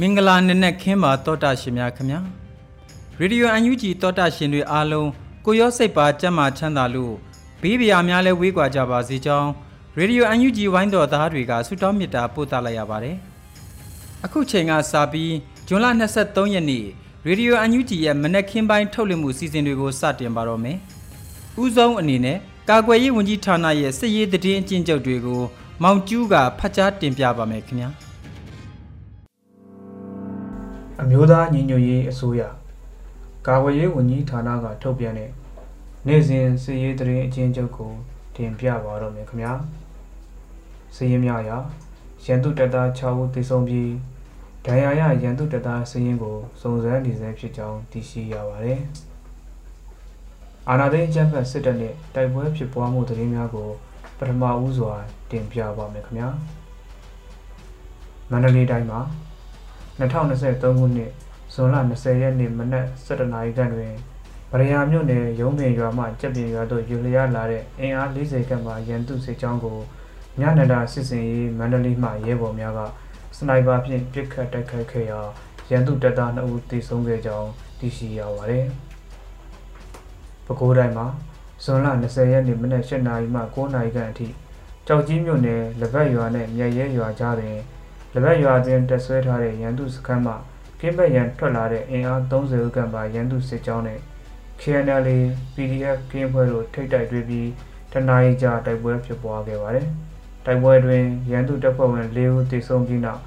မင်္ဂလာနနက်ခင်းပါတောတာရှင်များခင်ဗျာရေဒီယိုအန်ယူဂျီတောတာရှင်တွေအားလုံးကိုရောစိတ်ပါကြက်မှချမ်းသာလို့ဘေးဗျာများလဲဝေးကွာကြပါစေကြောင်းရေဒီယိုအန်ယူဂျီဝိုင်းတော်သားတွေကဆုတောင်းမေတ္တာပို့သလိုက်ရပါတယ်အခုချိန်ကစပြီးဇွန်လ23ရက်နေ့ရေဒီယိုအန်ယူဂျီရဲ့မနက်ခင်းပိုင်းထုတ်လွှင့်မှုစီစဉ်တွေကိုစတင်ပါတော့မယ်ဥဆုံးအနေနဲ့ ကာကွယ်ရေးဝန်ကြီးဌာနရဲ့စစ်ရေးတည်င်းအကျဉ်းချုပ်တွေကို မောင်ကျူးကဖတ်ကြားတင်ပြပါမယ်ခင်ဗျာအမျိုးသားညီညွတ်ရေးအစိုးရကာကွယ်ရေးဝန်ကြီးဌာနကထုတ်ပြန်တဲ့နေ့စဉ်စစ်ရေးတရင်အချင်းချုပ်ကိုတင်ပြပါတော့မယ်ခင်ဗျာစစ်ရေးများရာရန်သူတပ်သား6ဦးသေဆုံးပြီးဒဏ်ရာရရန်သူတပ်သားစည်ရင်ကိုစုံစမ်းနေဆဲဖြစ်ကြောင်းသိရှိရပါတယ် အာနာသိန်းကျန်းဖတ်စစ်တပ်နဲ့တိုက်ပွဲဖြစ်ပွားမှုသတင်းများကိုပထမဦးစွာတင်ပြပါမယ်ခင်ဗျာမန္တလေးတိုင်းမှာ2023ခုနှစ်ဇွန်လ20ရက်နေ့မနက်7:00နာရီခန့်တွင်ဗရယာမြို့နယ်ရုံးပင်ရွာမှကြက်ပြင်ရွာသို့ယူလျားလာတဲ့အင်အား40ခန့်မှရန်သူစစ်ကြောင်းကိုညနန္ဒစစ်စင်ရေးမန္တလေးမှရဲဘော်များကစနိုက်ပါဖြင့်ပစ်ခတ်တိုက်ခိုက်ခဲ့ရာရန်သူတပ်သား2ဦးသေဆုံးခဲ့ကြောင်းသိရှိရပါတယ်။ ပဲခူးတိုင်းမှာဇွန်လ20ရက်နေ့မနက်7:00နာရီမှ9:00နာရီခန့်အထိကြောက်ကြီးမြို့နယ်လက်ဘက်ရွာနဲ့မြက်ရဲရွာကြားတွင်လက်ဘက်ရွာတွင်တက်ဆွဲထားတဲ့ရန်သူစခန်းမှကင်းဘက်ရန်ထွက်လာတဲ့အင်အား30ဦးခန့်ပါရန်သူစစ်ကြောင်းနဲ့ KNL PDF ကင်းဖွဲ့တို့ထိတ်တိုက်တွေ့ပြီးတနအီကြာတိုက်ပွဲဖြစ်ပွားခဲ့ပါတယ်။တိုက်ပွဲတွင်ရန်သူတပ်ဖွဲ့ဝင်၄ဦးသေဆုံးပြီးနောက်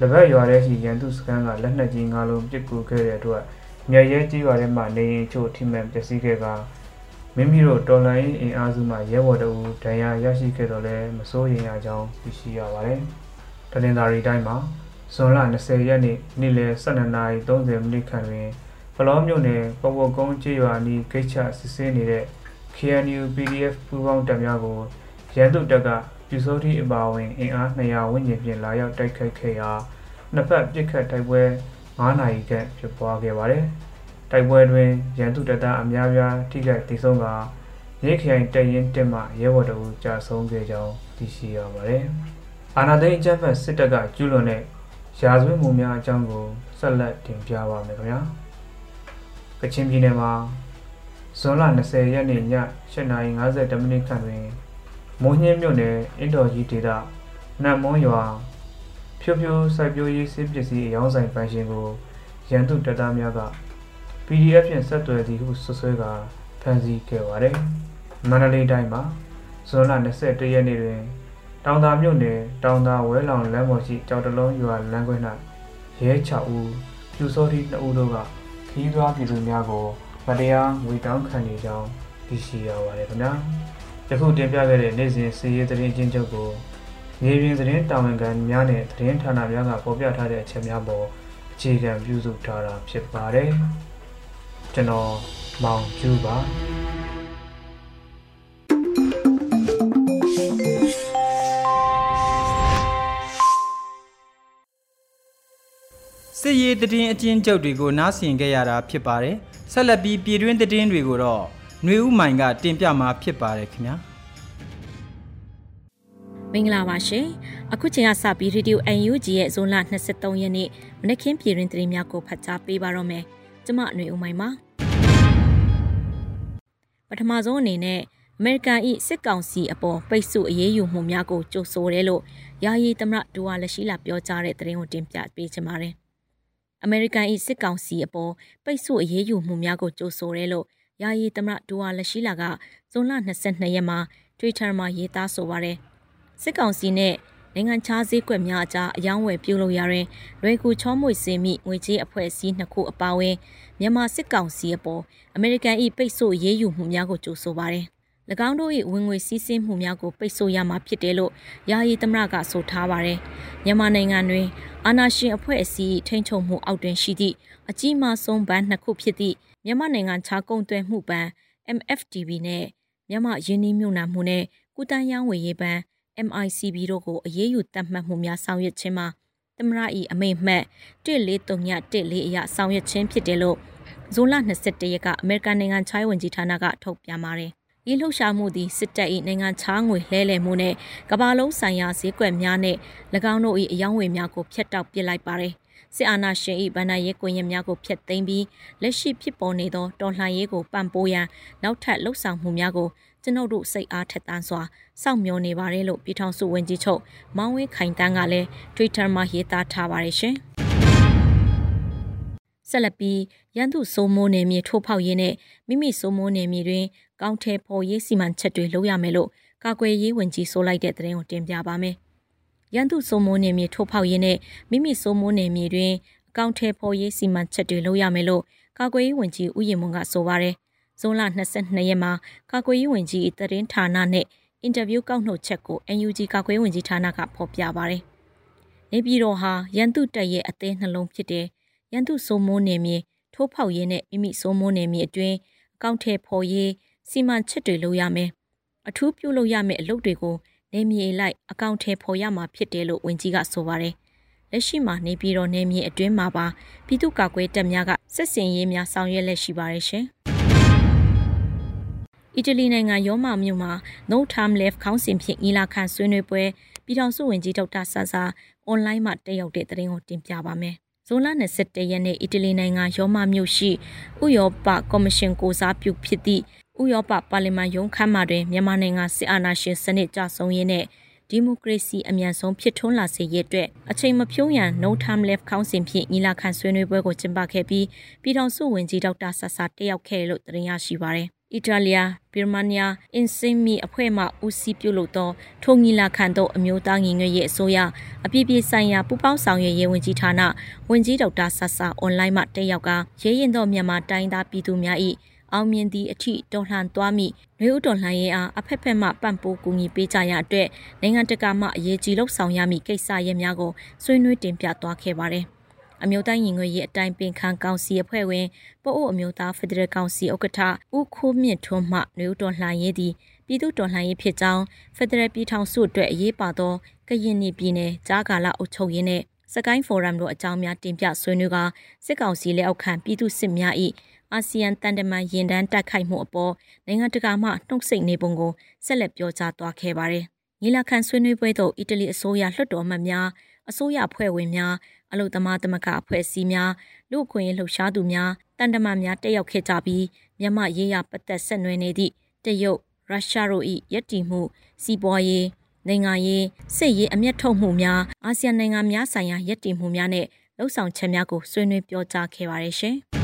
လက်ဘက်ရွာထဲရှိရန်သူစခန်းကလက်နက်ကြီး၅လုံးပစ်ကူခဲ့တဲ့အတွက် မြရဲကြီးရွာထဲမှနေရင်ချို့ထိမှန်ပျက်စီးခဲ့ကမိမိတို့တော်လိုင်းအင်အားစုမှရဲဘော်တို့ဒဏ်ရာရရှိခဲ့တော့လဲမစိုးရင်ရကြောင်းသိရှိရပါတယ်။တနင်္သာရီတိုင်းမှာဇွန်လ20ရက်နေ့နေ့လယ်12:30မိနစ်ခန့်တွင်ဖလောမြို့နယ်ပဝကုန်းကျေးရွာနီးဂိတ်ချစစ်ဆေးနေတဲ့ KNU PDF ပူးပေါင်းတပ်များကိုရန်သူတပ်ကပြူစောတိအပါအဝင်အင်အား200ဝန်းကျင်ဖြင့်လာရောက်တိုက်ခိုက်ခဲ့ရာနှစ်ဖက်ပစ်ခတ်တိုက်ပွဲ 9နာရီခန့်ဖြစ်ပွားခဲ့ပါတယ်။တိုက်ပွဲတွင်ရန်သူတပ်သားအများပြားထိခိုက်ဒေဆုံးကရဲခရိုင်တရင်တက်မှရဲဘော်တို့ကြာဆုံးခဲ့ကြောင်းသိရှိရပါတယ်။အာနာသိန်းအကြမ်းဖက်စစ်တပ်ကကျူးလွန်တဲ့ရာဇဝတ်မှုများအကြောင်းကိုဆက်လက်တင်ပြပါမယ်ခင်ဗျာ။ကချင်ပြည်နယ်မှာဇွန်လ20ရက်နေ့ည8:50မိနစ်ခန့်တွင်မိုးညင်းမြို့နယ်အင်တော်ကြီးဒေသနတ်မွန်းရွာ ဖြိုးဖြိုးစိုက်ပျိုးရေးစစ်ပစ္စည်းအယောင်းဆိုင်ပိုင်ရှင်ကိုရန်သူတပ်သားများက PDF ဖြင့်ဆက်သွယ်သည်ဟုဆွဆွဲကဖမ်းဆီးခဲ့ပါတယ်။မန္တလေးတိုင်းမှာဇွန်လ21ရက်နေ့တွင်တောင်သာမြို့နယ်တောင်သာဝဲလောင်လမ်းပေါ်ရှိကြောက်တလုံးရွာလမ်းခွဲ၌ရဲ6ဦးပြူစောတိ2ဦးတို့ကခီးသွားပြည်သူများကိုမတရားငွေတောင်းခံနေကြောင်းသိရှိရပါတယ်ခင်ဗျာယခုတင်ပြခဲ့တဲ့နေ့စဉ်စီးရေးသတင်းချင်းချုပ်ကို မြေပြင်သတင်းတာဝန်ခံများနဲ့သတင်းဌာနများကပေါ်ပြထားတဲ့အချက်များပေါ်အခြေခံပြုစုထားတာဖြစ်ပါတယ်ကျွန်တော်မောင်ကျူးပါစစ်ရေးတည်င်းအကျဉ်းချုပ်တွေကိုနားဆင်ခဲ့ရတာဖြစ်ပါတယ်။ဆက်လက်ပြီးပြည်တွင်းတည်င်းတွေကိုတော့ຫນွေဦးမိုင်ကတင်ပြมาဖြစ်ပါတယ်ခင်ဗျာ။ မင်္ဂလာပါရှင်။အခုချိန်ကစပြီး Radio UNG ရဲ့ဇွန်လ23ရက်နေ့မနက်ခင်းပြည်တွင်းတည်င်းများကိုဖတ်ကြားပေးပါတော့မယ်။ကျမຫນွေဦးမိုင်ပါ။ပထမဆုံးအနေနဲ့အမေရိကန်၏စစ်ကောင်စီအပေါ်ပိတ်ဆို့အရေးယူမှုများကိုကြိုဆိုတယ်လို့ယာယီသမရဒူဝါလက်ရှိလာပြောကြားတဲ့သတင်းကိုတင်ပြပေးချင်ပါတယ်။အမေရိကန်၏စစ်ကောင်စီအပေါ်ပိတ်ဆို့အရေးယူမှုများကိုကြိုဆိုတယ်လို့ယာယီသမရဒူဝါလက်ရှိလာကဇွန်လ22ရက်မှာ Twitter မှာရေးသားဆိုပါတယ်။ စစ်ကောင်စီနဲ့နိုင်ငံခြားဈေးကွက်များအကြားအယောင်းဝယ်ပြုလုပ်ရတဲ့လွယ်ကူချောမွေစေမိငွေကြေးအဖွဲ့အစည်းနှစ်ခုအပါအဝင်မြန်မာစစ်ကောင်စီအပေါ်အမေရိကန်၏ပိတ်ဆို့ရေးယူမှုများကိုကြိုဆိုပါတယ်။၎င်းတို့၏ဝင်ငွေစည်းစိမ်မှုများကိုပိတ်ဆို့ရမှာဖြစ်တယ်လို့ယာယီသမရကဆိုထားပါတယ်။မြန်မာနိုင်ငံတွင်အာဏာရှင်အဖွဲ့အစည်းထိန်းချုပ်မှုအောက်တွင်ရှိသည့်အကြီးမားဆုံးဗန်းနှစ်ခုဖြစ်သည့်မြန်မာနိုင်ငံခြားကုန်သွယ်မှုဘဏ် MFTB နဲ့မြန်မာယင်းနှီးမြှုပ်နှံမှုနဲ့ကုတန်းရောင်းဝယ်ရေးဘဏ် MICB တို့ကိုအရေးယူတတ်မှတ်မှုများဆောင်ရွက်ခြင်းမှာသမရ၏အမိန့်မှတ်143114အရဆောင်ရွက်ခြင်းဖြစ်တယ်လို့ဇွန်လ22ရက်ကအမေရိကန်နိုင်ငံခြားရေးဝန်ကြီးဌာနကထုတ်ပြန်ပါတယ်။ဤလှုပ်ရှားမှုသည်စစ်တပ်၏နိုင်ငံခြားငွေလဲလှယ်မှုနဲ့ကမ္ဘာလုံးဆိုင်ရာဈေးကွက်များနဲ့၎င်းတို့၏အယောင်းဝယ်များကိုဖျက်တောက်ပစ်လိုက်ပါတယ်။စစ်အာဏာရှင်၏ဗန္ဒာရေးကွန်ရက်များကိုဖျက်သိမ်းပြီးလက်ရှိဖြစ်ပေါ်နေသောတော်လှန်ရေးကိုပံ့ပိုးရန်နောက်ထပ်လှုပ်ဆောင်မှုများကို ကျွန်ုပ်တို့စိတ်အားထက်သန်စွာစောင့်မျှော်နေပါတယ်လို့ပြည်ထောင်စုဝန်ကြီးချုပ်မောင်ဝင်းခိုင်တန်းကလည်း Twitter မှာရေးသားထားပါတယ်ရှင်။ဆက်လက်ပြီးရန်သူစိုးမိုးနယ်မြေထိုးဖောက်ရေးနဲ့မိမိစိုးမိုးနယ်မြေတွင်ကောင်းထဲပေါ်ရေးစီမံချက်တွေလုပ်ရမယ်လို့ကာကွယ်ရေးဝန်ကြီးဆိုလိုက်တဲ့သတင်းကိုတင်ပြပါမယ်။ရန်သူစိုးမိုးနယ်မြေထိုးဖောက်ရေးနဲ့မိမိစိုးမိုးနယ်မြေတွင်အကောင့်ထဲပေါ်ရေးစီမံချက်တွေလုပ်ရမယ်လို့ကာကွယ်ရေးဝန်ကြီးဦးရင်မွန်ကဆိုပါတယ် ဇွန်လ22ရက်မှာကာကွယ်ရေးဝန်ကြီးတရင်ဌာနနဲ့အင်တာဗျူးကောက်နှုတ်ချက်ကို NUG ကာကွယ်ရေးဝန်ကြီးဌာနကဖော်ပြပါရယ်။နေပြည်တော်ဟာရန်သူတပ်ရဲ့အသေးနှလုံးဖြစ်တဲ့ရန်သူစိုးမိုးနေမြေထိုးဖောက်ရေးနဲ့မိမိစိုးမိုးနေမြေအတွင်းအကောင့်ထဲဖော်ရေးစီမံချက်တွေလုပ်ရမယ်။အထူးပြုလုပ်ရမယ့်အလုပ်တွေကိုနေမြေလိုက်အကောင့်ထဲဖော်ရမှာဖြစ်တယ်လို့ဝန်ကြီးကဆိုပါရယ်။လက်ရှိမှာနေပြည်တော်နေမြေအတွင်းမှာပါပြည်သူ့ကာကွယ်တပ်များကစစ်စင်ရေးများဆောင်ရွက်လက်ရှိပါတယ်ရှင်။ အီတလီနိုင်ငံရောမမြို့မှာ No Time Left ခေါင်းစဉ်ဖြင့်ညီလာခံဆွေးနွေးပွဲပြည်ထောင်စုဝန်ကြီးဒေါက်တာဆာဆာအွန်လိုင်းမှာတက်ရောက်တဲ့သတင်းကိုတင်ပြပါမယ်။ဇွန်လ21ရက်နေ့အီတလီနိုင်ငံရောမမြို့ရှိဥရောပကော်မရှင်ကိုစားပြုဖြစ်သည့်ဥရောပပါလီမန်ရုံးခန်းမှာတွင်မြန်မာနိုင်ငံစစ်အာဏာရှင်စနစ်ကြဆုံးရေးနဲ့ဒီမိုကရေစီအမြန်ဆုံးဖြစ်ထွန်းလာစေရေးအတွက်အချိန်မဖြုံးရန် No Time Left ခေါင်းစဉ်ဖြင့်ညီလာခံဆွေးနွေးပွဲကိုကျင်းပခဲ့ပြီးပြည်ထောင်စုဝန်ကြီးဒေါက်တာဆာဆာတက်ရောက်ခဲ့လို့တင်ရရှိပါရယ် အီတလီယာဗီယက်မနီယာအင်စင်မီအဖွဲ့မှဦးစီးပြုလုပ်သောထုံညီလာခံသို့အမျိုးသားညီညွတ်ရေးအစိုးရအပြည့်ပြည့်ဆိုင်ရာပူးပေါင်းဆောင်ရွက်ရေးဝန်ကြီးဌာနဝန်ကြီးဒေါက်တာဆဆာအွန်လိုင်းမှတက်ရောက်ကရဲရင်သောမြန်မာတိုင်းသားပြည်သူများ၏အောင်မြင်သည့်အထိတော်လှန်သွားမိနှွေဦးတော်လှန်ရေးအားအဖက်ဖက်မှပံ့ပိုးကူညီပေးကြရအတွက်နိုင်ငံတကာမှအရေးကြီးလှုပ်ဆောင်ရမည့်ကိစ္စရပ်များကိုဆွေးနွေးတင်ပြသွားခဲ့ပါတယ်။ အမျိုးသားရင်ငွေရေးအတိုင်းပင်ခံကောင်စီအဖွဲ့ဝင်ပို့အိုအမျိုးသားဖက်ဒရယ်ကောင်စီဥက္ကဋ္ဌဦးခိုးမြင့်ထွန်းမှနှွေဦးတော်လှန်ရေးသည်ပြည်သူတော်လှန်ရေးဖြစ်ကြောင်းဖက်ဒရယ်ပြည်ထောင်စုအတွက်အရေးပါသောကရင်ပြည်နယ်ကြားကာလအုပ်ချုပ်ရေးနဲ့စကိုင်းဖိုရမ်တို့အကြောင်းများတင်ပြဆွေးနွေးကစစ်ကောင်စီလက်အောက်ခံပြည်သူစစ်များ၏အာဆီယံတန်တမန်ရင်တန်းတိုက်ခိုက်မှုအပေါ်နိုင်ငံတကာမှနှုတ်ဆက်နေပုံကိုဆက်လက်ပြောကြားသွားခဲ့ပါတယ်။ညီလာခံဆွေးနွေးပွဲသို့အီတလီအစိုးရလွှတ်တော်မှများအစိုးရဖွဲ့ဝင်များ အလုသမားသမဂ္ဂအဖွဲ့အစည်းများလူ့အခွင့်အရေးလှုပ်ရှားသူများတန်တမန်များတက်ရောက်ခဲ့ကြပြီးမြန်မာရေးရပတ်သက်ဆက်နွယ်နေသည့်တရုတ်ရုရှားတို့၏ယက်တီမှုစီးပွားရေးနိုင်ငံရေးစစ်ရေးအမျက်ထုတ်မှုများအာဆီယံနိုင်ငံများဆိုင်ရာယက်တီမှုများနဲ့လှုပ်ဆောင်ချက်များကိုဆွေးနွေးပြောကြားခဲ့ပါတယ်ရှင်။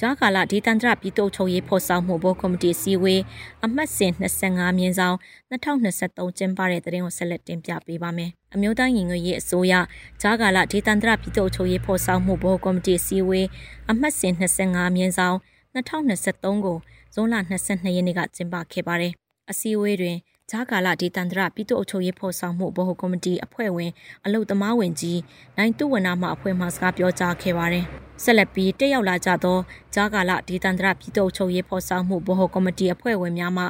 ဂျာကာလာဒေသန္တရပြည်သူ့ချုပ်ရေးဖော်ဆောင်မှုဘောကော်မတီစီဝေးအမှတ်စဉ်25မြင်းဆောင်2023ကျင်းပတဲ့တဲ့ရင်ကိုဆက်လက်တင်ပြပေးပါမယ်။အမျိုးသားညီညွတ်ရေးအစိုးရဂျာကာလာဒေသန္တရပြည်သူ့ချုပ်ရေးဖော်ဆောင်မှုဘောကော်မတီစီဝေးအမှတ်စဉ်25မြင်းဆောင်2023ကိုဇွန်လ22ရက်နေ့ကကျင်းပခဲ့ပါတယ်။အစည်းအဝေးတွင် ဂျာကာလာဒေသန္တရပြည်သူ့အုပ်ချုပ်ရေးဖော်ဆောင်မှုဗဟိုကော်မတီအဖွဲ့ဝင်အလုသမားဝင်ကြီးနိုင်သူဝနာမှအဖွဲ့မှစကားပြောကြားခဲ့ပါတယ်။ဆက်လက်ပြီးတက်ရောက်လာကြသောဂျာကာလာဒေသန္တရပြည်သူ့အုပ်ချုပ်ရေးဖော်ဆောင်မှုဗဟိုကော်မတီအဖွဲ့ဝင်များမှ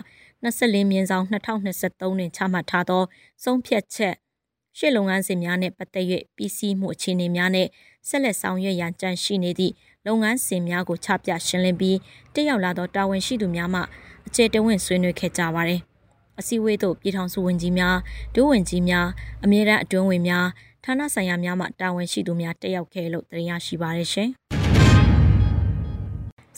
24မြင်းဆောင်2023တွင်ချမှတ်ထားသောဆုံးဖြတ်ချက်ရှေ့လုပ်ငန်းစဉ်များနှင့်ပတ်သက်၍ပြည်စည်းမှုအခြေအနေများနှင့်ဆက်လက်ဆောင်ရွက်ရန်ကြံရှိနေသည့်လုပ်ငန်းစဉ်များကိုချပြရှင်းလင်းပြီးတက်ရောက်လာသောတာဝန်ရှိသူများမှအခြေတဝင့်ဆွေးနွေးခဲ့ကြပါသည် အစည်းအဝေးသို့ပြည်ထောင်စုဝန်ကြီးများဒုဝန်ကြီးများအမြဲတမ်းအတွင်းဝင်များဌာနဆိုင်ရာများမှတာဝန်ရှိသူများတက်ရောက်ခဲ့လို့တင်ရရှိပါရရှင်။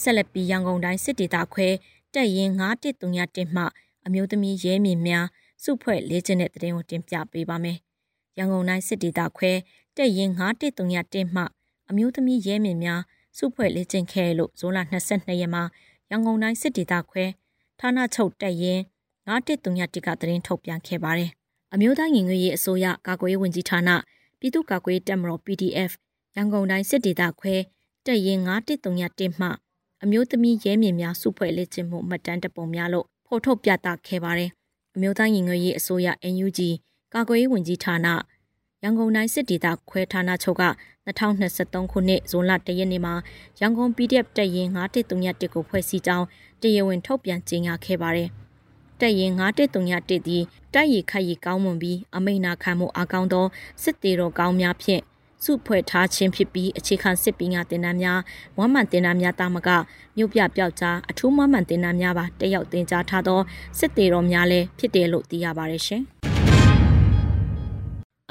ဆက်လက်ပြီးရန်ကုန်တိုင်းစစ်ဒေသခွဲတက်ရင်9131မှအမျိုးသမီးရဲမြင့်များစုဖွဲ့လေ့ကျင့်တဲ့တရင်ကိုတင်ပြပေးပါမယ်။ရန်ကုန်တိုင်းစစ်ဒေသခွဲတက်ရင်9131မှအမျိုးသမီးရဲမြင့်များစုဖွဲ့လေ့ကျင့်ခဲ့လို့ဇွန်လ22ရက်မှာရန်ကုန်တိုင်းစစ်ဒေသခွဲဌာနချုပ်တက်ရင်9131 ကတရင်ထုတ်ပြန်ခဲ့ပါတယ်။အမျိုးသားညီညွတ်ရေးအစိုးရကာကွယ်ရေးဝန်ကြီးဌာနပြည်သူ့ကာကွယ်ရေးတပ်မတော် PDF ရန်ကုန်တိုင်းစစ်ဒေသခွဲတက်ရင်9131မှအမျိုးသမီးရဲမြင့်များစုဖွဲ့လေ့ကျင့်မှုမှတ်တမ်းတပုံများလို့ဖော်ထုတ်ပြသခဲ့ပါတယ်။အမျိုးသားညီညွတ်ရေးအစိုးရ NUG ကာကွယ်ရေးဝန်ကြီးဌာနရန်ကုန်တိုင်းစစ်ဒေသခွဲဌာနချုပ်က2023ခုနှစ်ဇွန်လ1ရက်နေ့မှာရန်ကုန် PDF တပ်ရင်း9131ကိုဖွဲ့စည်းကြောင်းတရားဝင်ထုတ်ပြန်ကြေညာခဲ့ပါတယ်။ တပ်ရင်း9131သည်တိုက်ရိုက်ခတ်ရီကောင်းမွန်ပြီးအမိန်နာခံမှုအကောင်းသောစစ်သေးတော်ကောင်းများဖြင့်စုဖွဲ့ထားခြင်းဖြစ်ပြီးအခြေခံစစ်ပညာသင်တန်းများဝမ်းမှန်သင်တန်းများတာမကမြို့ပြပျောက်ကြားအထူးဝမ်းမှန်သင်တန်းများပါတက်ရောက်သင်ကြားထားသောစစ်သေးတော်များလည်းဖြစ်တယ်လို့သိရပါတယ်ရှင်။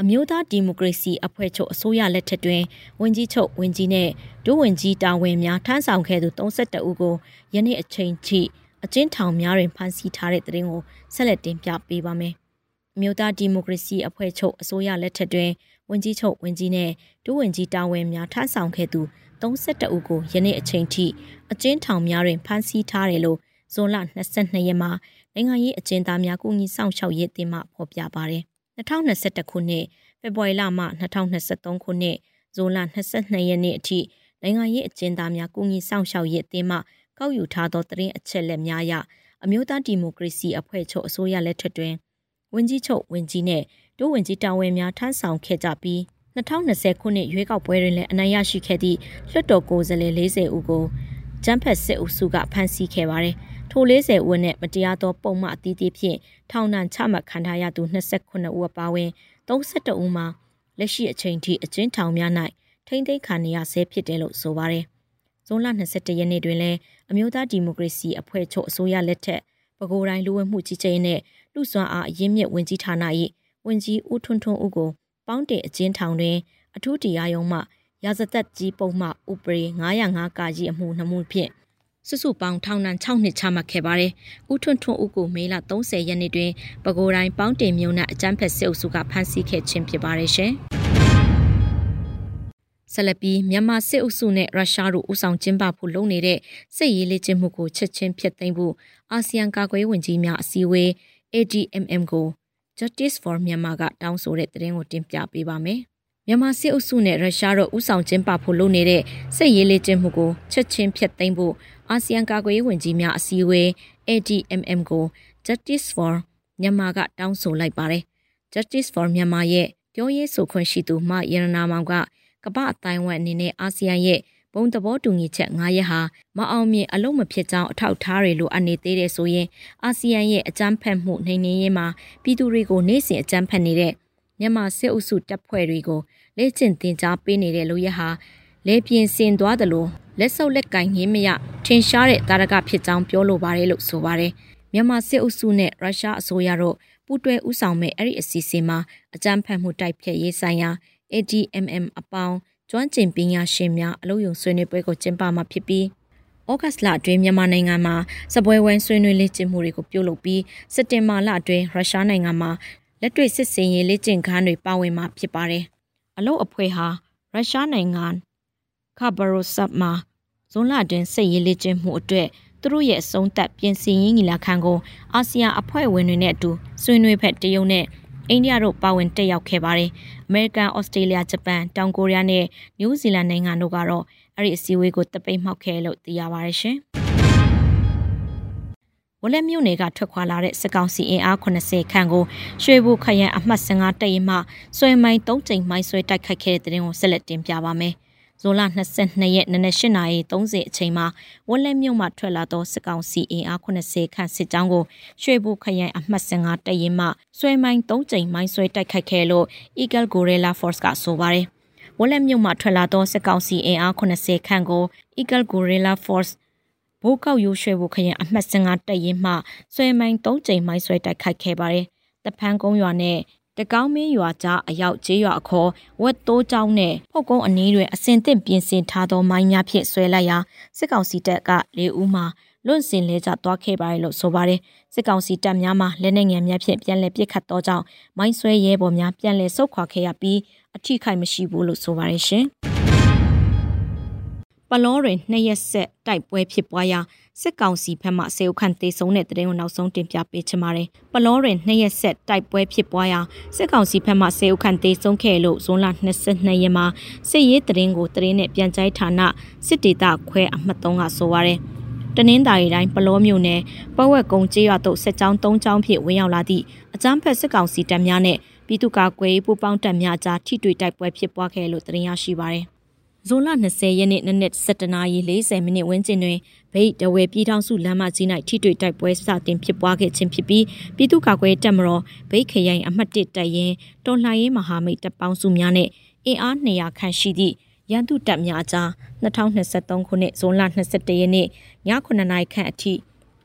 အမျိုးသားဒီမိုကရေစီအဖွဲ့ချုပ်အစိုးရလက်ထက်တွင်ဝန်ကြီးချုပ်ဝန်ကြီးနဲ့ဒုဝန်ကြီးတာဝန်များထမ်းဆောင်ခဲ့သူ32ဦးကိုယနေ့အချိန်ထိ အကျဉ်းထောင်များတွင်ဖမ်းဆီးထားတဲ့တဲ့ရင်ကိုဆက်လက်တင်ပြပေးပါမယ်။အမျိုးသားဒီမိုကရေစီအဖွဲ့ချုပ်အစိုးရလက်ထက်တွင်ဝန်ကြီးချုပ်ဝန်ကြီးနဲ့ဒုဝန်ကြီးတာဝန်များထမ်းဆောင်ခဲ့သူ32ဦးကိုယနေ့အချိန်ထိအကျဉ်းထောင်များတွင်ဖမ်းဆီးထားတယ်လို့ဇွန်လ22ရက်မှာနိုင်ငံရေးအကျဉ်းသားများကုညီဆောင်ရှောက်ရေးတင်မှဖော်ပြပါတယ်။2021ခုနှစ်ဖေဖော်ဝါရီလမှ2023ခုနှစ်ဇွန်လ22ရက်နေ့အထိနိုင်ငံရေးအကျဉ်းသားများကုညီဆောင်ရှောက်ရေးအသင်းမှ ကောက်ယူထားသောသတင်းအချက်လက်များအရအမျိုးသားဒီမိုကရေစီအဖွဲ့ချုပ်အစိုးရလက်ထက်တွင်ဝန်ကြီးချုပ်ဝန်ကြီးနဲ့ဒုဝန်ကြီးတာဝန်များထမ်းဆောင်ခဲ့ကြပြီး2020ခုနှစ်ရွေးကောက်ပွဲတွင်လည်းအနိုင်ရရှိခဲ့သည့်လွှတ်တော်ကိုယ်စားလှယ်40ဦးကိုကျန်းဖက်စစ်အုပ်စုကဖမ်းဆီးခဲ့ပါတယ်။ထို40ဦးနဲ့မတရားသောပုံမှန်အသီးသီးဖြင့်ထောင်ဒဏ်ချမှတ်ခံထားရသူ29ဦးအပါအဝင်32ဦးမှာလက်ရှိအချိန်ထိအကျဉ်းထောင်များ၌ထိမ့်သိမ်းခံနေရဆဲဖြစ်တယ်လို့ဆိုပါတယ်။ဇွန်လ22ရက်နေ့တွင်လည်း အမျိုးသားဒီမိုကရေစီအဖွဲ့ချုပ်အစိုးရလက်ထက်ပဲခူးတိုင်းလူဝင်မှုကြီးကြပ်နဲ့လူစွမ်းအားအရင်းမြစ်ဝင်ကြီးဌာန၏ဝင်ကြီးဦးထွန်းထွန်းဦးကိုပေါင်းတဲ့အကျဉ်းထောင်တွင် အထူးတရားရုံးမှရာဇသက်ကြီးပုံမှဥပဒေ905ကာကြီးအမှုနှမှုဖြင့်စုစုပေါင်းထောင်ဒဏ်6နှစ်ချမှတ်ခဲ့ပါတယ်။ဦးထွန်းထွန်းဦးကိုမေလ30ရက်နေ့တွင်ပဲခူးတိုင်းပေါင်းတင်မြို့နယ်အကြမ်းဖက်စစ်အုပ်စုကဖမ်းဆီးခဲ့ခြင်းဖြစ်ပါတယ်ရှင်။ ဆလပီမြန်မာစစ်အုပ်စုနဲ့ရုရှားတို့ဦးဆောင်ကျင်းပဖို့လုပ်နေတဲ့စစ်ရေးလေ့ကျင့်မှုကိုချက်ချင်းဖျက်သိမ်းဖို့အာဆီယံကာကွယ်ဝင်ကြီးများအစည်းအဝေး ADMM ကို Justice for Myanmar ကတောင်းဆိုတဲ့သတင်းကိုတင်ပြပေးပါမယ်။မြန်မာစစ်အုပ်စုနဲ့ရုရှားတို့ဦးဆောင်ကျင်းပဖို့လုပ်နေတဲ့စစ်ရေးလေ့ကျင့်မှုကိုချက်ချင်းဖျက်သိမ်းဖို့အာဆီယံကာကွယ်ရေးဝန်ကြီးများအစည်းအဝေး ADMM ကို Justice for Myanmar ကတောင်းဆိုလိုက်ပါတယ်။ Justice for Myanmar ရဲ့ပြောရေးဆိုခွင့်ရှိသူမရဏနာမောင်က ကမ္ဘာအတိုင်းဝမ်အနေနဲ့အာဆီယံရဲ့ဘုံသဘောတူညီချက်9ရက်ဟာမအောင်မြင်အလုံးမဖြစ်ကြောင်းအထောက်ထားတွေလိုအပ်နေသေးတယ်ဆိုရင်အာဆီယံရဲ့အကြမ်းဖက်မှုနှိမ်နင်းရေးမှာပြည်သူတွေကိုနေ့စဉ်အကြမ်းဖက်နေတဲ့မြန်မာစစ်အုပ်စုတပ်ဖွဲ့တွေကိုလေ့ကျင့်သင်ကြားပေးနေတဲ့လူရဟာလေပြင်းစင်သွားတယ်လို့လက်ဆုပ်လက်ကင်ငင်းမရထင်ရှားတဲ့တာရကဖြစ်ကြောင်းပြောလိုပါတယ်လို့ဆိုပါတယ်မြန်မာစစ်အုပ်စုနဲ့ရုရှားအစိုးရတို့ပူးတွဲဦးဆောင်မဲ့အဲ့ဒီအစီအစဉ်မှာအကြမ်းဖက်မှုတိုက်ဖျက်ရေးဆိုင်ရာ ADMM အပေါင်းကျွမ်းကျင်ပညာရှင်များအလုပ်ရုံဆွေးနွေးပွဲကိုကျင်းပမှာဖြစ်ပြီးဩဂတ်လအတွင်းမြန်မာနိုင်ငံမှာစပွဲဝဲဆွေးနွေးလေ့ကျင့်မှုတွေကိုပြုလုပ်ပြီးစက်တင်ဘာလအတွင်းရုရှားနိုင်ငံမှာလက်တွေ့စစ်စင်ရေးလေ့ကျင့်ခန်းတွေပါဝင်မှာဖြစ်ပါတယ်။အလုပ်အဖွဲ့ဟာရုရှားနိုင်ငံခဘရိုဆပ်မှာဇွန်လတွင်စစ်ရေးလေ့ကျင့်မှုအတွက်သူတို့ရဲ့အဆုံးသက်ပြင်ဆင်ရေးညီလာခံကိုအာဆီယံအဖွဲ့ဝင်တွေနဲ့အတူဆွေးနွေးဖက်တရုတ်နဲ့ အိန္ဒိယတို့ပါဝင်တက်ရောက်ခဲ့ပါတယ်။အမေရိကန်၊ဩစတြေးလျ၊ဂျပန်၊တောင်ကိုရီးယားနဲ့နယူးဇီလန်နိုင်ငံတို့ကတော့အဲ့ဒီအစည်းအဝေးကိုတပိတ်မှောက်ခဲ့လို့သိရပါတယ်ရှင်။ဝလက်မြို့နယ်ကထွက်ခွာလာတဲ့စစ်ကောင်စီအင်အား80ခန့်ကိုရွှေဘူခရိုင်အမှတ်15တရင်မှဆွဲမိုင်း3ချိန်မိုင်းဆွဲတိုက်ခိုက်ခဲ့တဲ့တဲ့တင်ကိုဆက်လက်တင်ပြပါမယ်။ ဇွန်လ22ရက်နနက်8:30အချိန်မှာဝက်လက်မြို့မှထွက်လာသောစစ်ကောင်စီအင်အား80ခန့်စစ်ကြောင်းကိုရွှေဘူခရိုင်အမှတ်15တရင်မှဆွဲမိုင်း3ကြိမ်မိုင်းဆွဲတိုက်ခိုက်ခဲ့လို့ Eagle Gorilla Force ကဆိုပါတယ်။ဝက်လက်မြို့မှထွက်လာသောစစ်ကောင်စီအင်အား80ခန့်ကို Eagle Gorilla Force ဘိုးကောက်ရိုးရွှေဘူခရိုင်အမှတ်15တရင်မှဆွဲမိုင်း3ကြိမ်မိုင်းဆွဲတိုက်ခိုက်ခဲ့ပါတယ်။တဖန်ကုန်းရွာနဲ့ တကောင်းမင်းရွာကြားအရောက်ကျေးရွာအခေါ်ဝက်တိုးကျောင်းနဲ့ဖုတ်ကုန်းအနီးတွင်အစင်သင့်ပြင်ဆင်ထားသောမိုင်းများဖြင့်ဆွဲလိုက်ရာစစ်ကောင်စီတပ်က၄ဦးမှလွန့်စင်လဲကျသွားခဲ့ပါတယ်လို့ဆိုပါတယ်စစ်ကောင်စီတပ်များမှလက်နက်ငယ်များဖြင့်ပြန်လည်ပစ်ခတ်သောကြောင့်မိုင်းဆွဲရဲဘော်များပြန်လည်ဆုတ်ခွာခဲ့ရပြီးအထိခိုက်မရှိဘူးလို့ဆိုပါတယ်ရှင်ပလောတွင်နှစ်ရက်ဆက်တိုက်ပွဲဖြစ်ပွားရာ စစ်ကောင်စီဘက်မှစေအုပ်ခန့်သေးဆုံးတဲ့တဲ့ကိုနောက်ဆုံးတင်ပြပေးချင်ပါတယ်။ပလောတွင်နှစ်ရက်ဆက်တိုက်ပွဲဖြစ်ပွားရာစစ်ကောင်စီဘက်မှစေအုပ်ခန့်သေးဆုံးခဲ့လို့ဇွန်လ22ရက်မှာစစ်ရေးတရင်ကိုတရင်နဲ့ပြန်ကြိုက်ဌာနစစ်ဒေသခွဲအမှတ်3ကဆိုပါရယ်။တနင်္သာရီတိုင်းပလောမြို့နယ်ပဝက်ကုံကျေးရွာသို့စစ်ကြောင်း၃ကြောင်းဖြင့်ဝင်ရောက်လာသည့်အကြမ်းဖက်စစ်ကောင်စီတပ်များနဲ့ပြည်သူ့ကာကွယ်ရေးပူးပေါင်းတပ်များကြားထိတွေ့တိုက်ပွဲဖြစ်ပွားခဲ့လို့တင်ရရှိပါရယ်။ ဇွန်လ20ရက်နေ့နနက်7:40မိနစ်ဝန်းကျင်တွင်ဗိတ်တဝဲပြည်ထောင်စုလမ်းမကြီး၌ထိတွေ့တိုက်ပွဲစတင်ဖြစ်ပွားခဲ့ခြင်းဖြစ်ပြီးပြည်သူ့ကာကွယ်တပ်မတော်ဗိတ်ခရိုင်အမှတ်1တပ်ရင်းတော်လှန်ရေးမဟာမိတ်တပ်ပေါင်းစုများနဲ့အင်အား200ခန့်ရှိသည့်ရန်သူတပ်များကြား2023ခုနှစ်ဇွန်လ22ရက်နေ့ည9:00နာရီခန့်အထိ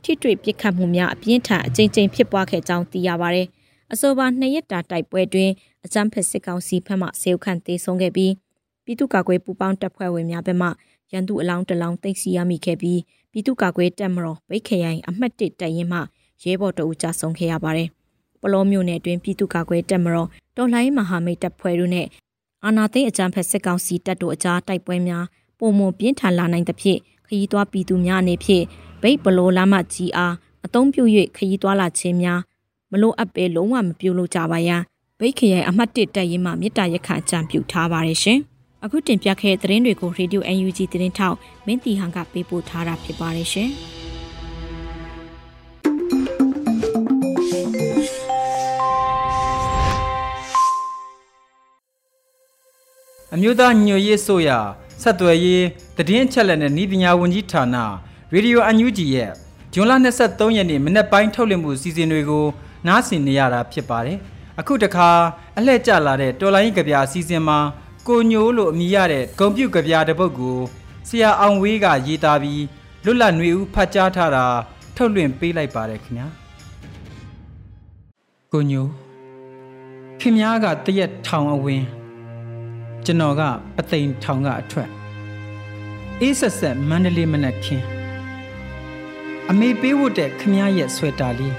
ထိတွေ့ပစ်ခတ်မှုများအပြင်းထန်အကြိမ်ကြိမ်ဖြစ်ပွားခဲ့ကြောင်းသိရပါဗျ။အဆိုပါနှစ်ရက်တာတိုက်ပွဲတွင်အကြမ်းဖက်စစ်ကောင်စီဘက်မှစေုပ်ခန့်သေးဆုံးခဲ့ပြီး ပြည်သူ့ကာကွယ်ပူးပေါင်းတပ်ဖွဲ့ဝင်များဘက်မှရန်သူအလောင်းတလောင်းသိမ်းဆီးရမိခဲ့ပြီးပြည်သူ့ကာကွယ်တပ်မတော်ဗိတ်ခရိုင်အမှတ်1တပ်ရင်းမှရဲဘော်တအူကြဆုံးခဲ့ရပါတယ်။ပလောမျိုးနယ်တွင်ပြည်သူ့ကာကွယ်တပ်မတော်တော်လှန်ရေးမဟာမိတ်တပ်ဖွဲ့တို့နဲ့အာနာသိန်းအကြမ်းဖက်စစ်ကောင်စီတပ်တို့အကြားတိုက်ပွဲများပုံမပြင်းထန်လာနိုင်သဖြင့်ခရီးသွားပြည်သူများအနေဖြင့်ဗိတ်ပလောလာမကြီးအားအုံပြု၍ခရီးသွားလာခြင်းများမလို့အပ်ပဲလုံးဝမပြုလုပ်ကြပါရန်ဗိတ်ခရိုင်အမှတ်1တပ်ရင်းမှမြစ်တာရက်ခအကြံပြုထားပါတယ်ရှင်။ အခုတင်ပြခဲ့တဲ့သတင်းတွေကို Radio UNG သတင်းထောက်မင်းတီဟန်ကပေးပို့ထားတာဖြစ်ပါတယ်ရှင်။အမျိုးသားညွရေးဆိုရဆက်သွယ်ရေးတည်င်းချက်လက်နဲ့ဤပညာဝန်ကြီးဌာနရေဒီယိုအန်ယူဂျီရဲ့ဇွန်လ23ရက်နေ့မနက်ပိုင်းထုတ်လွှင့်မှုစီစဉ်တွေကိုနားဆင်နေရတာဖြစ်ပါတယ်။အခုတခါအလှည့်ကျလာတဲ့တော်လိုင်းကဗျာအစီအစဉ်မှာ ကိုညိုးလို့အမည်ရတဲ့ဂုံပြုတ်ကြပြတဲ့ပုတ်ကိုဆရာအောင်ဝေးကရေးသားပြီးလွတ်လပ်ຫນွေဦးဖတ်ကြားထားတာထုတ်လွှင့်ပေးလိုက်ပါတယ်ခင်ဗျာကိုညိုးခင်များကတရက်ထောင်အဝင်ကျွန်တော်ကပသိမ်ထောင်ကအထွက်အေးဆက်ဆက်မန္တလေးမနက်ခင်းအမေပေးဖို့တဲ့ခမားရဲ့ဆွဲတာလေး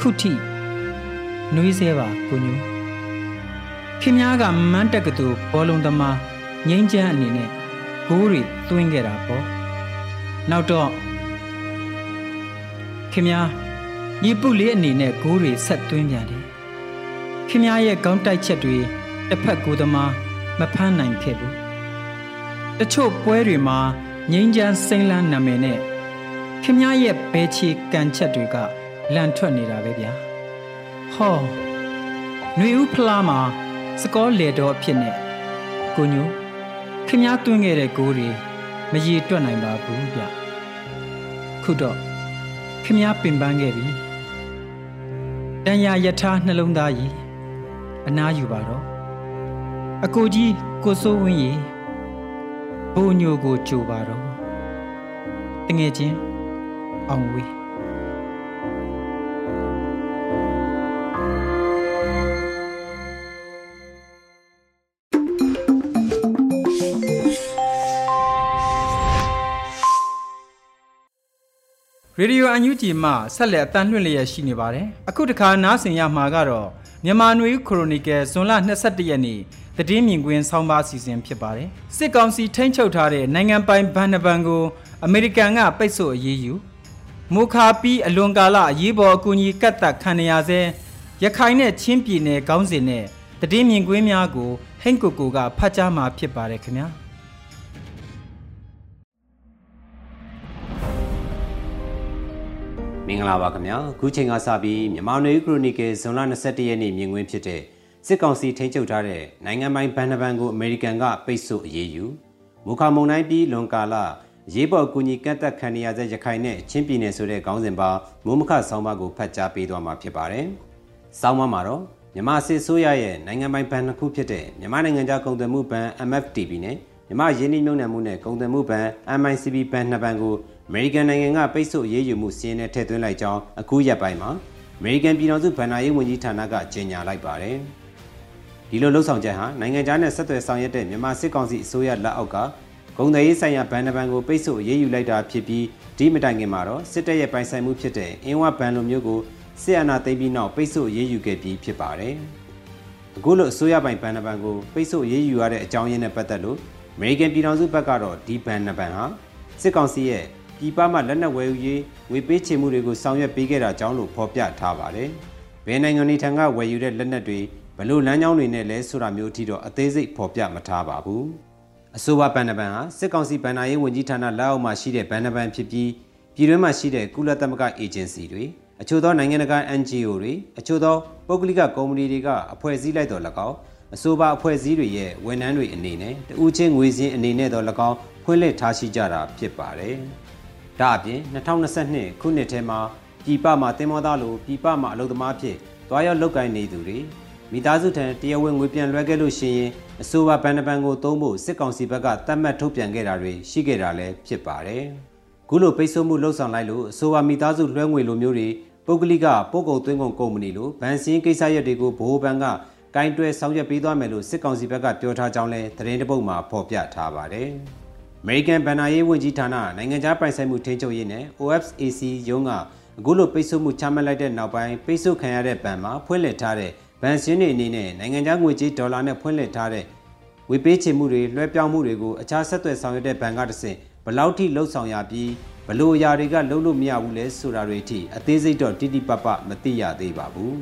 ခုထိနှွေးသေးပါကိုညိုး ခင်များကမန်းတက်ကတူဘောလုံးသမားငိမ့်ချမ်းအနေနဲ့ဂိုးတွေသွင်းခဲ့တာပေါ့နောက်တော့ခင်များညီပုလေးအနေနဲ့ဂိုးတွေဆက်သွင်းပြန်တယ်ခင်များရဲ့ခေါင်းတိုက်ချက်တွေတစ်ဖက်ကိုယ်သမားမဖမ်းနိုင်ခဲ့ဘူးတချို့ပွဲတွေမှာငိမ့်ချမ်းစိမ့်လန်းနာမည်နဲ့ခင်များရဲ့ဘဲချီကန်ချက်တွေကလန်ထွက်နေတာပဲဗျာဟောຫນွေဦးဖလားမှာ စကောလေတော်အဖြစ်နဲ့ကိုညိုခမားတွင်းခဲ့တဲ့ကိုတွေမရေတွက်နိုင်ပါဘူးဗျခုတော့ခမားပင်ပန်းခဲ့ပြီတန်ရာယထာနှလုံးသားကြီးအနားယူပါတော့အကိုကြီးကိုစိုးဝင်းရေဘိုးညိုကိုကြိုပါတော့တငယ်ချင်းအောင်ဝေး ရေဒီယိုအန်ယူဂျီမှဆက်လက်အတန်းလွှင့်လျက်ရှိနေပါတယ်။အခုတခါနားဆင်ရမှာကတော့မြန်မာနွေခရိုနီကယ်ဇွန်လ22ရက်နေ့တည်င်းမြင်ကွင်းဆောင်းပါးစီစဉ်ဖြစ်ပါတယ်။စစ်ကောင်စီထိန်းချုပ်ထားတဲ့နိုင်ငံပိုင်ဘဏ္ဍဘဏ်ကိုအမေရိကန်ကပိတ်ဆို့အရေးယူမူခါပြီးအလွန်ကာလအရေးပေါ်အကူအညီကတ်သက်ခံရဆဲရခိုင်နဲ့ချင်းပြည်နယ်ကောင်းစဉ်နဲ့တည်င်းမြင်ကွင်းများကိုဟိန့်ကိုကိုကဖတ်ကြားမှာဖြစ်ပါတယ်ခင်ဗျာ။ မင်္ဂလာပါခင်ဗျာခုချိန်ကစပြီးမြန်မာနွေခရိုနီကယ်ဇွန်လ21ရက်နေ့မြင်ကွင်းဖြစ်တဲ့စစ်ကောင်စီထိန်းချုပ်ထားတဲ့နိုင်ငံပိုင်ဘဏ္ဍဘဏ်ကိုအမေရိကန်ကပိတ်ဆို့အရေးယူမူခမုံတိုင်းပြီးလွန်ကာလရေးပေါ်ကူညီကန့်သက်ခံရတဲ့ရခိုင်နဲ့ချင်းပြည်နယ်ဆိုတဲ့ခေါင်းစဉ်ပါမိုးမခဆောင်းပါးကိုဖတ်ကြားပေးသွားမှာဖြစ်ပါတယ်။ဆောင်းပါးမှာတော့မြန်မာစစ်ဆိုးရရဲ့နိုင်ငံပိုင်ဘဏ်တစ်ခုဖြစ်တဲ့မြန်မာနိုင်ငံခြားကုန်သွယ်မှုဘဏ် MFTB နဲ့မြန်မာရင်းနှီးမြှုပ်နှံမှုနဲ့ကုန်သွယ်မှုဘဏ် MICB ဘဏ်နှစ်ဘဏ်ကို အမေရိကန်နိုင်ငံကပိတ်ဆို့အရေးယူမှုစီးရင်နဲ့ထည့်သွင်းလိုက်ကြောင်းအခုရက်ပိုင်းမှာအမေရိကန်ပြည်ထောင်စုဗဏ္ဍာရေးဝန်ကြီးဌာနကကြေညာလိုက်ပါတယ်။ဒီလိုလှုပ်ဆောင်ချက်ဟာနိုင်ငံခြားနဲ့ဆက်သွယ်ဆောင်ရွက်တဲ့မြန်မာစစ်ကောင်စီအစိုးရလက်အောက်ကဂုံသေးဆိုင်ရာဘဏ်နှပန်ကိုပိတ်ဆို့အရေးယူလိုက်တာဖြစ်ပြီးဒီမတိုင်ခင်မှာတော့စစ်တပ်ရဲ့ပိုင်ဆိုင်မှုဖြစ်တဲ့အင်းဝဘဏ်လိုမျိုးကိုစစ်အာဏာသိမ်းပြီးနောက်ပိတ်ဆို့အရေးယူခဲ့ပြီးဖြစ်ပါတယ်။အခုလိုအစိုးရပိုင်ဘဏ်နှပန်ကိုပိတ်ဆို့အရေးယူရတဲ့အကြောင်းရင်းနဲ့ပတ်သက်လို့အမေရိကန်ပြည်ထောင်စုဘက်ကတော့ဒီဘဏ်နှပန်ဟာစစ်ကောင်စီရဲ့ ပြည်ပမှလက်နက်ဝယ်ယူရေးငွေပေးချေမှုတွေကိုဆောင်ရွက်ပေးခဲ့တာကြောင့်လို့ဖော်ပြထားပါတယ်။ဘယ်နိုင်ငံတွေထံကဝယ်ယူတဲ့လက်နက်တွေဘလို့လမ်းကြောင်းတွေနဲ့လဲဆိုတာမျိုးအထိတော့အသေးစိတ်ဖော်ပြမထားပါဘူး။အဆိုပါဘဏ္ဍပန်ဟာစစ်ကောင်စီဗန်နာရေးဝန်ကြီးဌာနလက်အောက်မှာရှိတဲ့ဘဏ္ဍပန်ဖြစ်ပြီးပြည်တွင်းမှာရှိတဲ့ကုလသမဂ္ဂအေဂျင်စီတွေအချို့သောနိုင်ငံတကာ NGO တွေအချို့သောပုဂ္ဂလိကကုမ္ပဏီတွေကအဖွဲ့အစည်းလိုက်တော်၎င်းအဆိုပါအဖွဲ့အစည်းတွေရဲ့ဝန်ထမ်းတွေအနေနဲ့တဦးချင်းငွေစင်းအနေနဲ့တော့၎င်းဖွင့်လှစ်ထားရှိကြတာဖြစ်ပါတယ်။ ဒါအပြင်2022ခုနှစ်ထဲမှာပြည်ပမှာတင်မောသားလိုပြည်ပမှာအလုပ်သမားဖြစ်တွားရောက်လုပ်ကိုင်နေသူတွေမိသားစုထံတရားဝင်ငွေပြန်လွှဲခဲ့လို့ရှိရင်အဆိုပါဘဏ္ဍပန်ကိုသုံးဖို့စစ်ကောင်စီဘက်ကတတ်မှတ်ထုတ်ပြန်ခဲ့တာတွေရှိခဲ့တာလည်းဖြစ်ပါတယ်။ခုလိုပိတ်ဆို့မှုလှုပ်ဆောင်လိုက်လို့အဆိုပါမိသားစုလွှဲငွေလိုမျိုးတွေပုဂ္ဂလိကပို့ကုန်သွင်းကုန်ကုမ္ပဏီလိုဗန်စင်းကိစ္စရပ်တွေကိုဘိုးဘန်ကကင်တွယ်ဆောင်ရွက်ပေးသွားမယ်လို့စစ်ကောင်စီဘက်ကပြောထားကြောင်းလည်းသတင်းတပုတ်မှာဖော်ပြထားပါတယ်။ American ဘဏ္ဍာရေးဝန်ကြီးဌာနနိုင်ငံခြားပိုင်ဆိုင်မှုထိန်းချုပ်ရေးနဲ့ OFAC ရုံးကအခုလိုပိတ်ဆို့မှုချမှတ်လိုက်တဲ့နောက်ပိုင်းပိတ်ဆို့ခံရတဲ့ဘဏ်မှာဖွင့်လှစ်ထားတဲ့ဘဏ်စင်းတွေအနေနဲ့နိုင်ငံခြားငွေကြေးဒေါ်လာနဲ့ဖွင့်လှစ်ထားတဲ့ဝေပေးချေမှုတွေလွှဲပြောင်းမှုတွေကိုအခြားဆက်သွယ်ဆောင်ရွက်တဲ့ဘဏ်ကတဆင့်ဘလောက်ထိလှုပ်ဆောင်ရပြီးဘလို့အရာတွေကလှုပ်လို့မရဘူးလဲဆိုတာတွေအထိအသေးစိတ်တော့တိတိပပမသိရသေးပါဘူး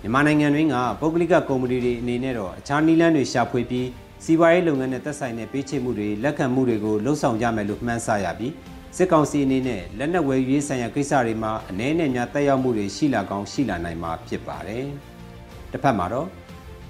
မြန်မာနိုင်ငံတွင်းကပုဂ္ဂလိကကုမ္ပဏီတွေအနေနဲ့တော့အခြားနည်းလမ်းတွေရှာဖွေပြီး စီးပွားရေးလုပ်ငန်းနဲ့သက်ဆိုင်တဲ့ပေးချေမှုတွေလက်ခံမှုတွေကိုလှုပ်ဆောင်ကြမယ်လို့မှန်းဆရပြီးစစ်ကောင်စီအနေနဲ့လက်နက်ဝယ်ယူရေးဆိုင်ရာကိစ္စတွေမှာအ ਨੇ နဲ့များတက်ရောက်မှုတွေရှိလာကောင်းရှိလာနိုင်မှာဖြစ်ပါတယ်။တစ်ဖက်မှာတော့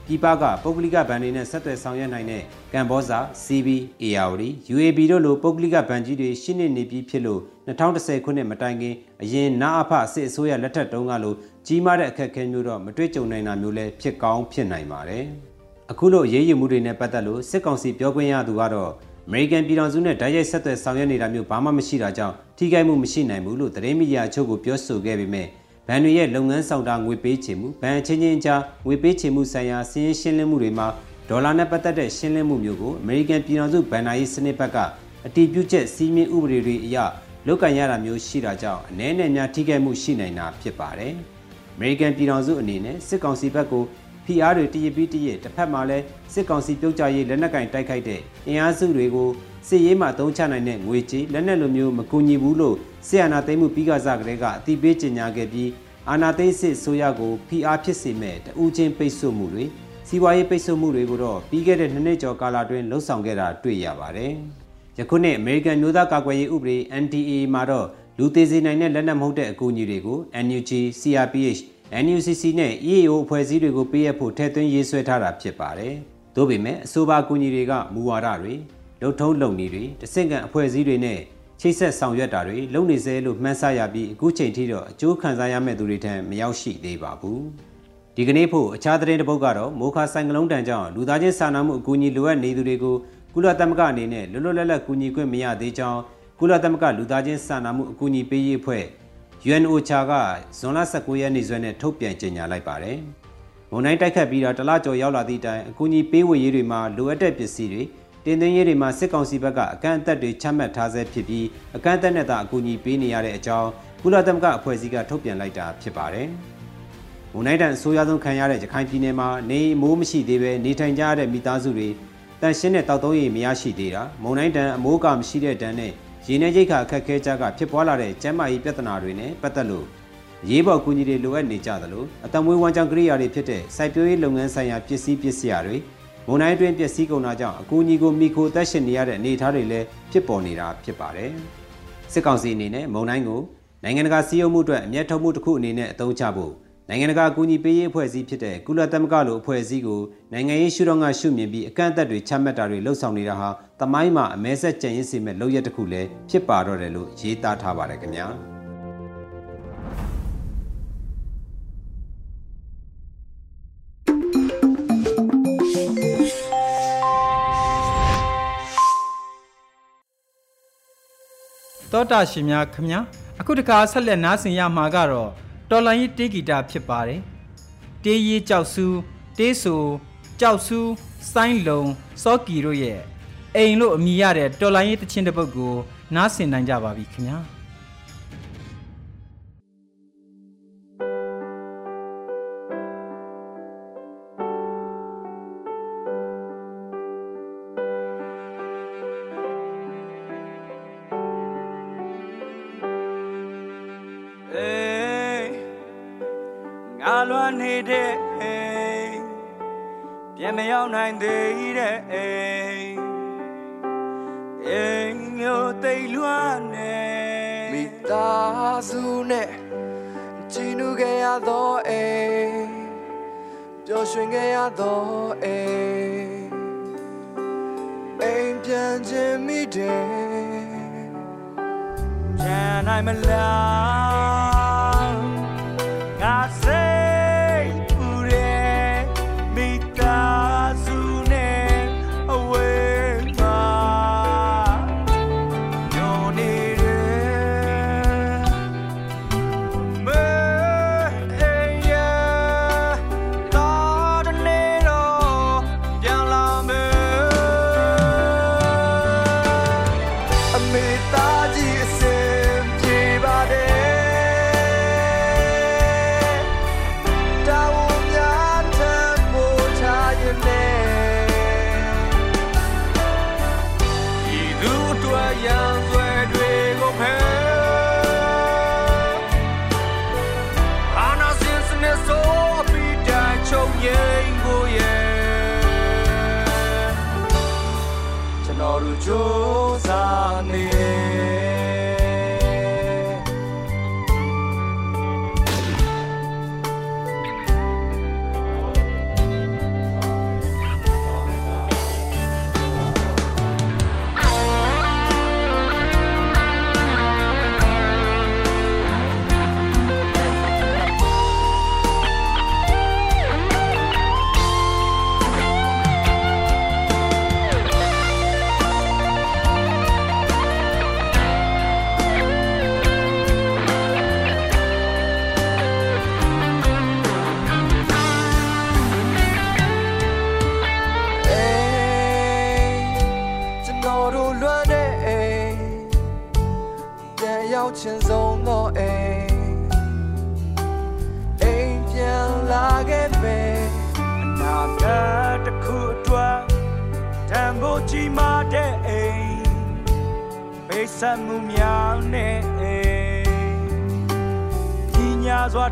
ပြည်ပကပုဂ္ဂလိကဘဏ်တွေနဲ့ဆက်သွယ်ဆောင်ရွက်နိုင်တဲ့ကမ်ဘောဇာ CB ARD UAB တို့လိုပုဂ္ဂလိကဘဏ်ကြီးတွေရှင်းနေနေပြီးဖြစ်လို့2010ခုနှစ်မတိုင်ခင်အရင်နာအဖစစ်အစိုးရလက်ထက်တုန်းကလိုကြီးမားတဲ့အခက်အခဲမျိုးတော့မတွေ့ကြုံနိုင်တာမျိုးလည်းဖြစ်ကောင်းဖြစ်နိုင်ပါတယ်။ အခုလိုရေးရမှုတွေနဲ့ပတ်သက်လို့စစ်ကောင်စီပြောခွင့်ရသူကတော့အမေရိကန်ပြည်ထောင်စုနဲ့ဓာတ်ရိုက်ဆက်သွယ်ဆောင်ရွက်နေတာမျိုးဘာမှမရှိတာကြောင့်ထိခိုက်မှုမရှိနိုင်ဘူးလို့သတင်းမီဒီယာအချို့ကပြောဆိုခဲ့ပေမဲ့ဘဏ်တွေရဲ့လုပ်ငန်းဆောင်တာငွေပေးချေမှုဘဏ်ချင်းချင်းကြားငွေပေးချေမှုဆိုင်ရာစီးရင်ရှင်းလင်းမှုတွေမှာဒေါ်လာနဲ့ပတ်သက်တဲ့ရှင်းလင်းမှုမျိုးကိုအမေရိကန်ပြည်ထောင်စုဘဏ္ဍာရေးစနစ်ဘက်ကအတည်ပြုချက်စီးမြင်ဥပဒေတွေအရလုပ်ကင်ရတာမျိုးရှိတာကြောင့်အ ਨੇ နဲ့များထိခိုက်မှုရှိနိုင်တာဖြစ်ပါတယ်။အမေရိကန်ပြည်ထောင်စုအနေနဲ့စစ်ကောင်စီဘက်ကို ဖိအားတွေတရပြီးတရတစ်ဖက်မှာလည်းစစ်ကောင်စီပြုတ်ကြရေးလက်နက်ကင်တိုက်ခိုက်တဲ့အင်အားစုတွေကိုစစ်ရေးမှသုံးချနိုင်တဲ့ငွေကြေးလက်နက်လိုမျိုးမကူညီဘူးလို့ဆီယနာသိမ်းမှုပြီးကစားကလေးကအတိပေးကြေညာခဲ့ပြီးအာနာသိန်းစစ်ဆိုရကိုဖိအားဖြစ်စေမဲ့တဦးချင်းပိတ်ဆို့မှုတွေစီးပွားရေးပိတ်ဆို့မှုတွေကိုတော့ပြီးခဲ့တဲ့နှစ်နှစ်ကျော်ကာလအတွင်းလှုပ်ဆောင်ခဲ့တာတွေ့ရပါတယ်။ယခုနှစ်အမေရိကန်မျိုးသားကာကွယ်ရေးဥပဒေ NDA မှာတော့လူသေးစေနိုင်တဲ့လက်နက်မဟုတ်တဲ့အကူအညီတွေကို NUG, CRPH, NUCC နဲ့ EAO အဖွဲ့အစည်းတွေကိုပေးအပ်ဖို့ထည့်သွင်းရေးဆွဲထားတာဖြစ်ပါတယ်။သို့ပေမဲ့အဆိုပါအကူအညီတွေကမူဝါဒတွေလုံထုံးလုံနည်းတွေတဆင့်ကန်အဖွဲ့အစည်းတွေနဲ့ချိတ်ဆက်ဆောင်ရွက်တာတွေလုပ်နေစေလို့မှန်းဆရပြီးအခုချိန်ထိတော့အကျိုးခံစားရမယ့်သူတွေထံမရောက်ရှိသေးပါဘူးဒီကနေ့ဖို့အခြားသတင်းတစ်ပုဒ်ကတော့မိုခါဆိုင်ကလုံးတန်ကြောင့်လူသားချင်းစာနာမှုအကူအညီလိုအပ်နေသူတွေကိုကုလသမဂ္ဂအနေနဲ့လွတ်လွတ်လပ်လပ်ကူညီခွင့်မရသေးကြောင်းကုလသမဂ္ဂလူသားချင်းစာနာမှုအကူအညီပေးရေးအဖွဲ့ UNOCHA ကဇွန်လ19ရက်နေ့စွဲနဲ့ထုတ်ပြန်ကြေညာလိုက်ပါတယ်။မုန်တိုင်းတိုက်ခတ်ပြီးတော့တလကျော်ရောက်လာသည့်တိုင်အကူအညီပေးဝေရေးတွေမှာလိုအပ်တဲ့ပစ္စည်းတွေတင်သွင်းရေးတွေမှာစစ်ကောင်စီဘက်ကအကန့်အသတ်တွေချမှတ်ထားဆဲဖြစ်ပြီးအကန့်အသတ်နဲ့သာအကူအညီပေးနေရတဲ့အကြောင်းကုလသမဂ္ဂအဖွဲ့အစည်းကထုတ်ပြန်လိုက်တာဖြစ်ပါတယ်။မုန်တိုင်းတန်အဆိုးရွားဆုံးခံရတဲ့ရခိုင်ပြည်နယ်မှာနေမိုးမရှိသေးပဲနေထိုင်ကြရတဲ့မိသားစုတွေတန်ရှင်းတဲ့တောက်သုံးရည်မရရှိသေးတာမုန်တိုင်းတန်အမိုးကမရှိတဲ့တန်နဲ့ ရေနေရိတ်ခအခက်ခဲကြကဖြစ်ပွားလာတဲ့ကျန်းမာရေးပြဿနာတွေနဲ့ပတ်သက်လို့ရေးပေါ်ကူညီတွေလိုအပ်နေကြသလိုအတံမွေးဝမ်းကြောင်းကိရိယာတွေဖြစ်တဲ့စိုက်ပျိုးရေးလုပ်ငန်းဆိုင်ရာပစ္စည်းပစ္စည်းတွေမုံတိုင်းအတွင်းပျက်စီးကုန်တာကြောင့်အကူအညီကိုမိခိုတက်ရှင်နေရတဲ့အနေအထားတွေလည်းဖြစ်ပေါ်နေတာဖြစ်ပါတယ်။စစ်ကောင်စီအနေနဲ့မုံတိုင်းကိုနိုင်ငံတကာစည်းရုံးမှုအတွက်အမျက်ထုတ်မှုတစ်ခုအနေနဲ့အသုံးချဖို့နိုင်ငံတကာအကူအညီပေးရေးအဖွဲ့အစည်းဖြစ်တဲ့ကုလသမဂ္ဂလိုအဖွဲ့အစည်းကိုနိုင်ငံရေးရှုထောင့်ကရှုမြင်ပြီးအကန့်အသတ်တွေချမှတ်တာတွေလှုပ်ဆောင်နေတာဟာ တမိုင်းမှာအမဲဆက်ကြံရင်စီမဲ့လုပ်ရက်တစ်ခုလည်းဖြစ်ပါတော့တယ်လို့ရေးသားထားပါတယ်ခင်ဗျာ။တောတာရှင်များခမညာအခုတခါဆက်လက်နားဆင်ရမှာကတော့တော်လိုင်းရေးတေးဂီတဖြစ်ပါတယ်တေးရီကြောက်စုတေးဆူကြောက်စုစိုင်းလုံစောကီတို့ရဲ့ အိမ်လို့အမည်ရတဲ့တော်လိုင်းရေးတခြင်းတစ်ပုဒ်ကိုနားဆင်နိုင်ကြပါပြီခင်ဗျာငါလွမ်းနေတဲ့အိမ်ပြန်မရောက်နိုင်သေးတဲ့အိမ် အိမ်မျိုးသိပ်လွမ်းနေမိသားစုနဲ့ကြည်နူခဲ့ရသောအိမ်ပျော်ရွှင်ခဲ့ရသောအိမ်အိမ်ပြန်ခြင်းမိတယ်ကြံနိုင်မလား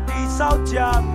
တိဆောက်ကြမ